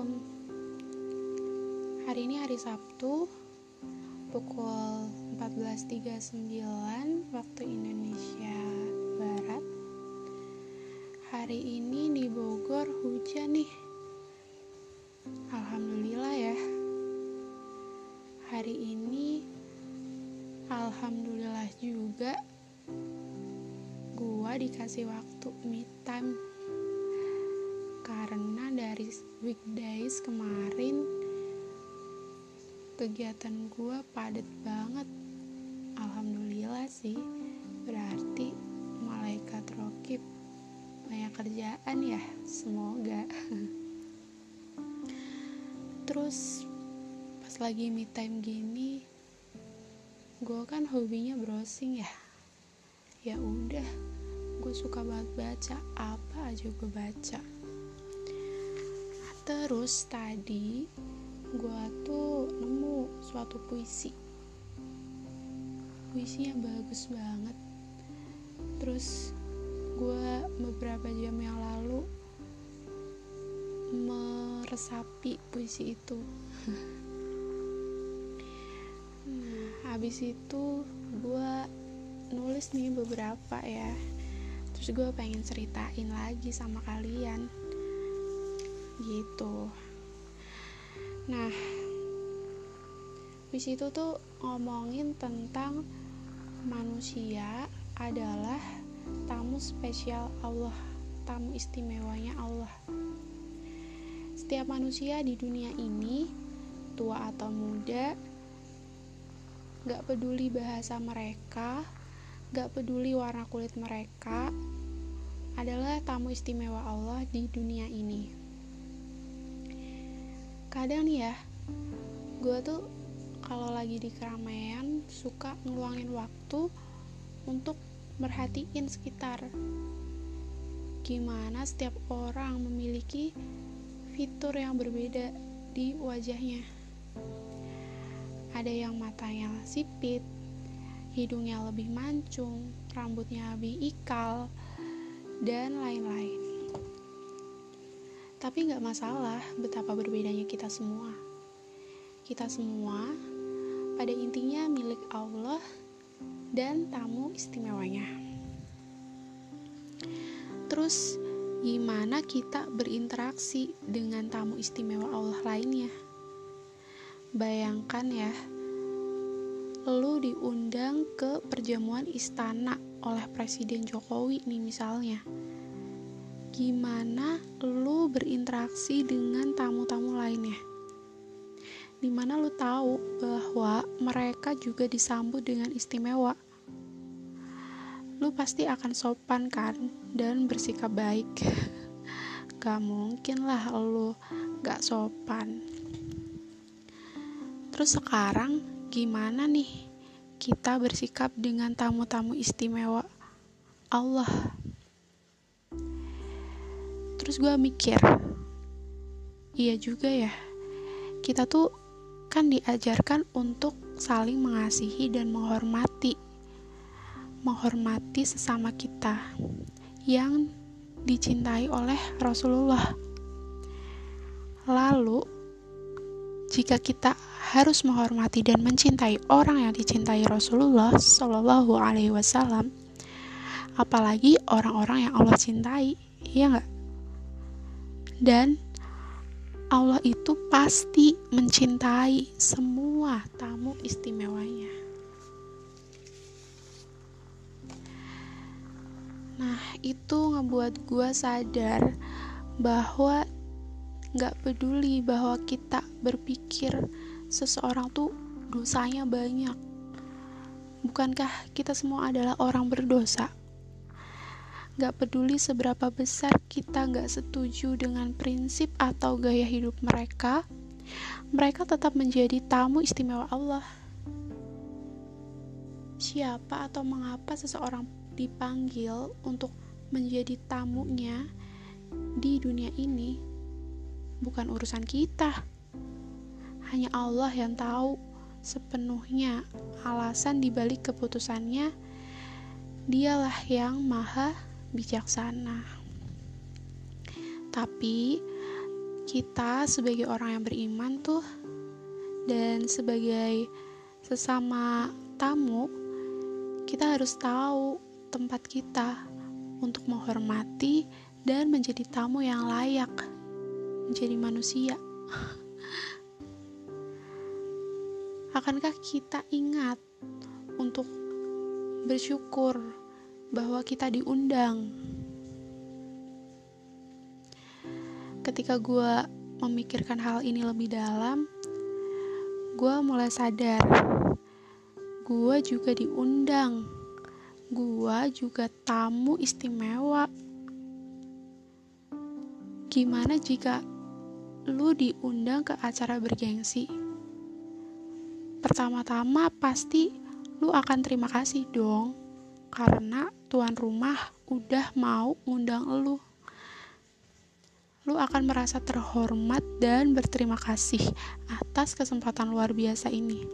Assalamualaikum. Hari ini hari Sabtu Pukul 14.39 Waktu Indonesia Barat. Hari ini di Bogor hujan nih. Alhamdulillah ya. Hari ini Alhamdulillah juga Gua dikasih waktu me time karena dari weekdays kemarin kegiatan gue padat banget. Alhamdulillah sih berarti malaikat rokib banyak kerjaan ya semoga. Terus pas lagi me time gini gue kan hobinya browsing ya. Ya udah gue suka banget baca. Apa aja gue baca Terus tadi gue tuh nemu suatu puisi. Puisinya bagus banget. Terus gue beberapa jam yang lalu meresapi puisi itu. Nah habis itu gue nulis nih beberapa ya. Terus gue pengen ceritain lagi sama kalian gitu. Nah di situ tuh ngomongin tentang manusia adalah tamu spesial Allah tamu istimewanya Allah. Setiap manusia di dunia ini tua atau muda gak peduli bahasa mereka gak peduli warna kulit mereka adalah tamu istimewa Allah di dunia ini kadang nih ya gue tuh kalau lagi di keramaian suka ngeluangin waktu untuk merhatiin sekitar. Gimana setiap orang memiliki fitur yang berbeda di wajahnya. Ada yang matanya sipit hidungnya lebih mancung rambutnya lebih ikal dan lain-lain tapi nggak masalah betapa berbedanya kita semua. Kita semua pada intinya milik Allah dan tamu istimewanya. Terus gimana kita berinteraksi dengan tamu istimewa Allah lainnya? Bayangkan ya, lu diundang ke perjamuan istana oleh Presiden Jokowi nih misalnya gimana lu berinteraksi dengan tamu-tamu lainnya. Di mana lu tahu bahwa mereka juga disambut dengan istimewa. Lu pasti akan sopan kan dan bersikap baik. Gak mungkin lah lu gak sopan. Terus sekarang gimana nih kita bersikap dengan tamu-tamu istimewa? Allah terus gue mikir iya juga ya. Kita tuh kan diajarkan untuk saling mengasihi dan menghormati. Menghormati sesama kita yang dicintai oleh Rasulullah. Lalu jika kita harus menghormati dan mencintai orang yang dicintai Rasulullah Shallallahu Alaihi Wasallam, apalagi orang-orang yang Allah cintai, iya nggak? Dan Allah itu pasti mencintai semua tamu istimewanya. Nah, itu ngebuat gue sadar bahwa gak peduli bahwa kita berpikir seseorang tuh dosanya banyak. Bukankah kita semua adalah orang berdosa? Gak peduli seberapa besar kita gak setuju dengan prinsip atau gaya hidup mereka, mereka tetap menjadi tamu istimewa Allah. Siapa atau mengapa seseorang dipanggil untuk menjadi tamunya di dunia ini bukan urusan kita. Hanya Allah yang tahu sepenuhnya alasan dibalik keputusannya. Dialah yang maha bijaksana. Tapi kita sebagai orang yang beriman tuh dan sebagai sesama tamu kita harus tahu tempat kita untuk menghormati dan menjadi tamu yang layak menjadi manusia akankah kita ingat untuk bersyukur bahwa kita diundang ketika gue memikirkan hal ini lebih dalam, gue mulai sadar, gue juga diundang, gue juga tamu istimewa. Gimana jika lu diundang ke acara bergengsi? Pertama-tama pasti lu akan terima kasih dong, karena tuan rumah udah mau ngundang lu lu akan merasa terhormat dan berterima kasih atas kesempatan luar biasa ini.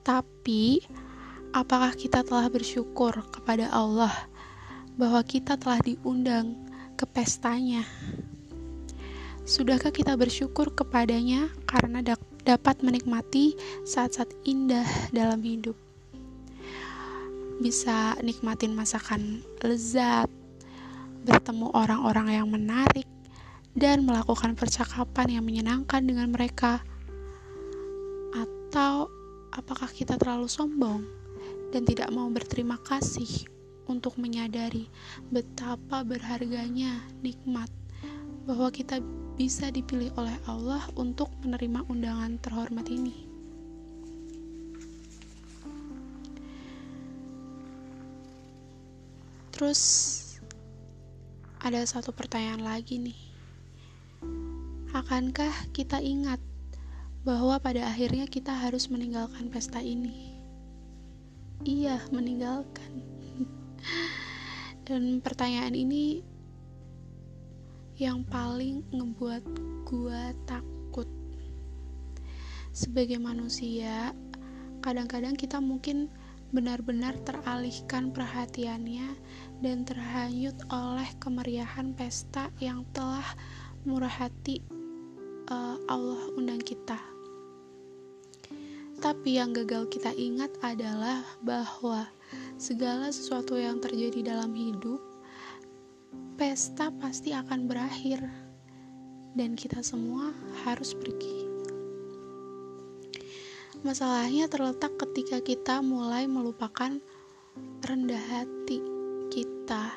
Tapi, apakah kita telah bersyukur kepada Allah bahwa kita telah diundang ke pestanya? Sudahkah kita bersyukur kepadanya karena dapat menikmati saat-saat indah dalam hidup? Bisa nikmatin masakan lezat, bertemu orang-orang yang menarik, dan melakukan percakapan yang menyenangkan dengan mereka. Atau apakah kita terlalu sombong dan tidak mau berterima kasih untuk menyadari betapa berharganya nikmat bahwa kita bisa dipilih oleh Allah untuk menerima undangan terhormat ini. Terus ada satu pertanyaan lagi nih. Akankah kita ingat bahwa pada akhirnya kita harus meninggalkan pesta ini? Iya, meninggalkan. Dan pertanyaan ini yang paling ngebuat gua takut. Sebagai manusia, kadang-kadang kita mungkin benar-benar teralihkan perhatiannya dan terhanyut oleh kemeriahan pesta yang telah murah hati uh, Allah undang kita. Tapi yang gagal kita ingat adalah bahwa segala sesuatu yang terjadi dalam hidup, pesta pasti akan berakhir, dan kita semua harus pergi. Masalahnya terletak ketika kita mulai melupakan rendah hati kita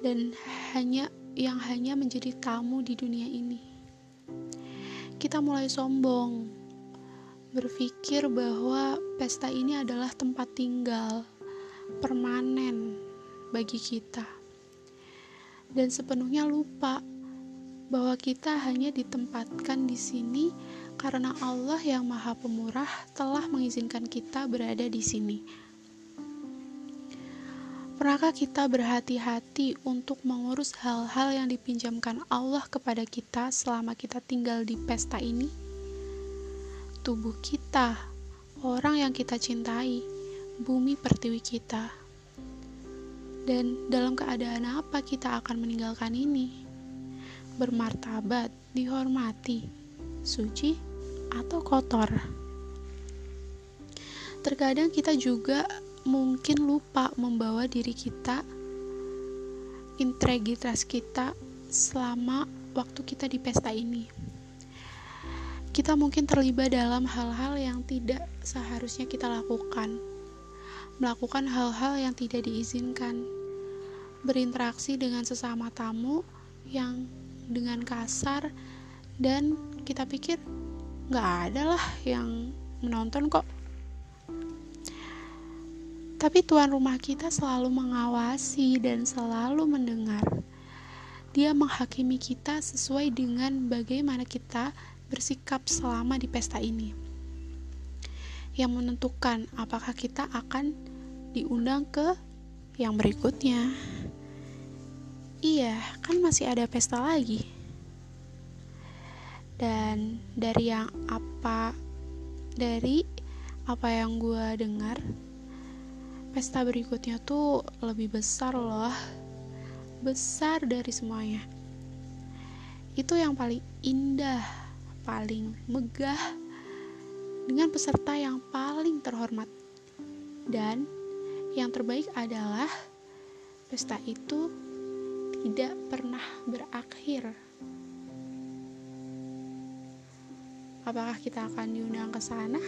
dan hanya yang hanya menjadi tamu di dunia ini. Kita mulai sombong, berpikir bahwa pesta ini adalah tempat tinggal permanen bagi kita, dan sepenuhnya lupa bahwa kita hanya ditempatkan di sini karena Allah yang Maha Pemurah telah mengizinkan kita berada di sini. Pernahkah kita berhati-hati untuk mengurus hal-hal yang dipinjamkan Allah kepada kita selama kita tinggal di pesta ini? Tubuh kita, orang yang kita cintai, bumi pertiwi kita. Dan dalam keadaan apa kita akan meninggalkan ini? Bermartabat, dihormati, suci, atau kotor. Terkadang kita juga mungkin lupa membawa diri kita, integritas kita selama waktu kita di pesta ini. Kita mungkin terlibat dalam hal-hal yang tidak seharusnya kita lakukan, melakukan hal-hal yang tidak diizinkan, berinteraksi dengan sesama tamu yang dengan kasar dan kita pikir nggak ada lah yang menonton kok tapi tuan rumah kita selalu mengawasi dan selalu mendengar. Dia menghakimi kita sesuai dengan bagaimana kita bersikap selama di pesta ini. Yang menentukan apakah kita akan diundang ke yang berikutnya. Iya, kan masih ada pesta lagi dan dari yang apa dari apa yang gue dengar pesta berikutnya tuh lebih besar loh besar dari semuanya itu yang paling indah, paling megah, dengan peserta yang paling terhormat. Dan yang terbaik adalah pesta itu tidak pernah berakhir. Apakah kita akan diundang ke sana?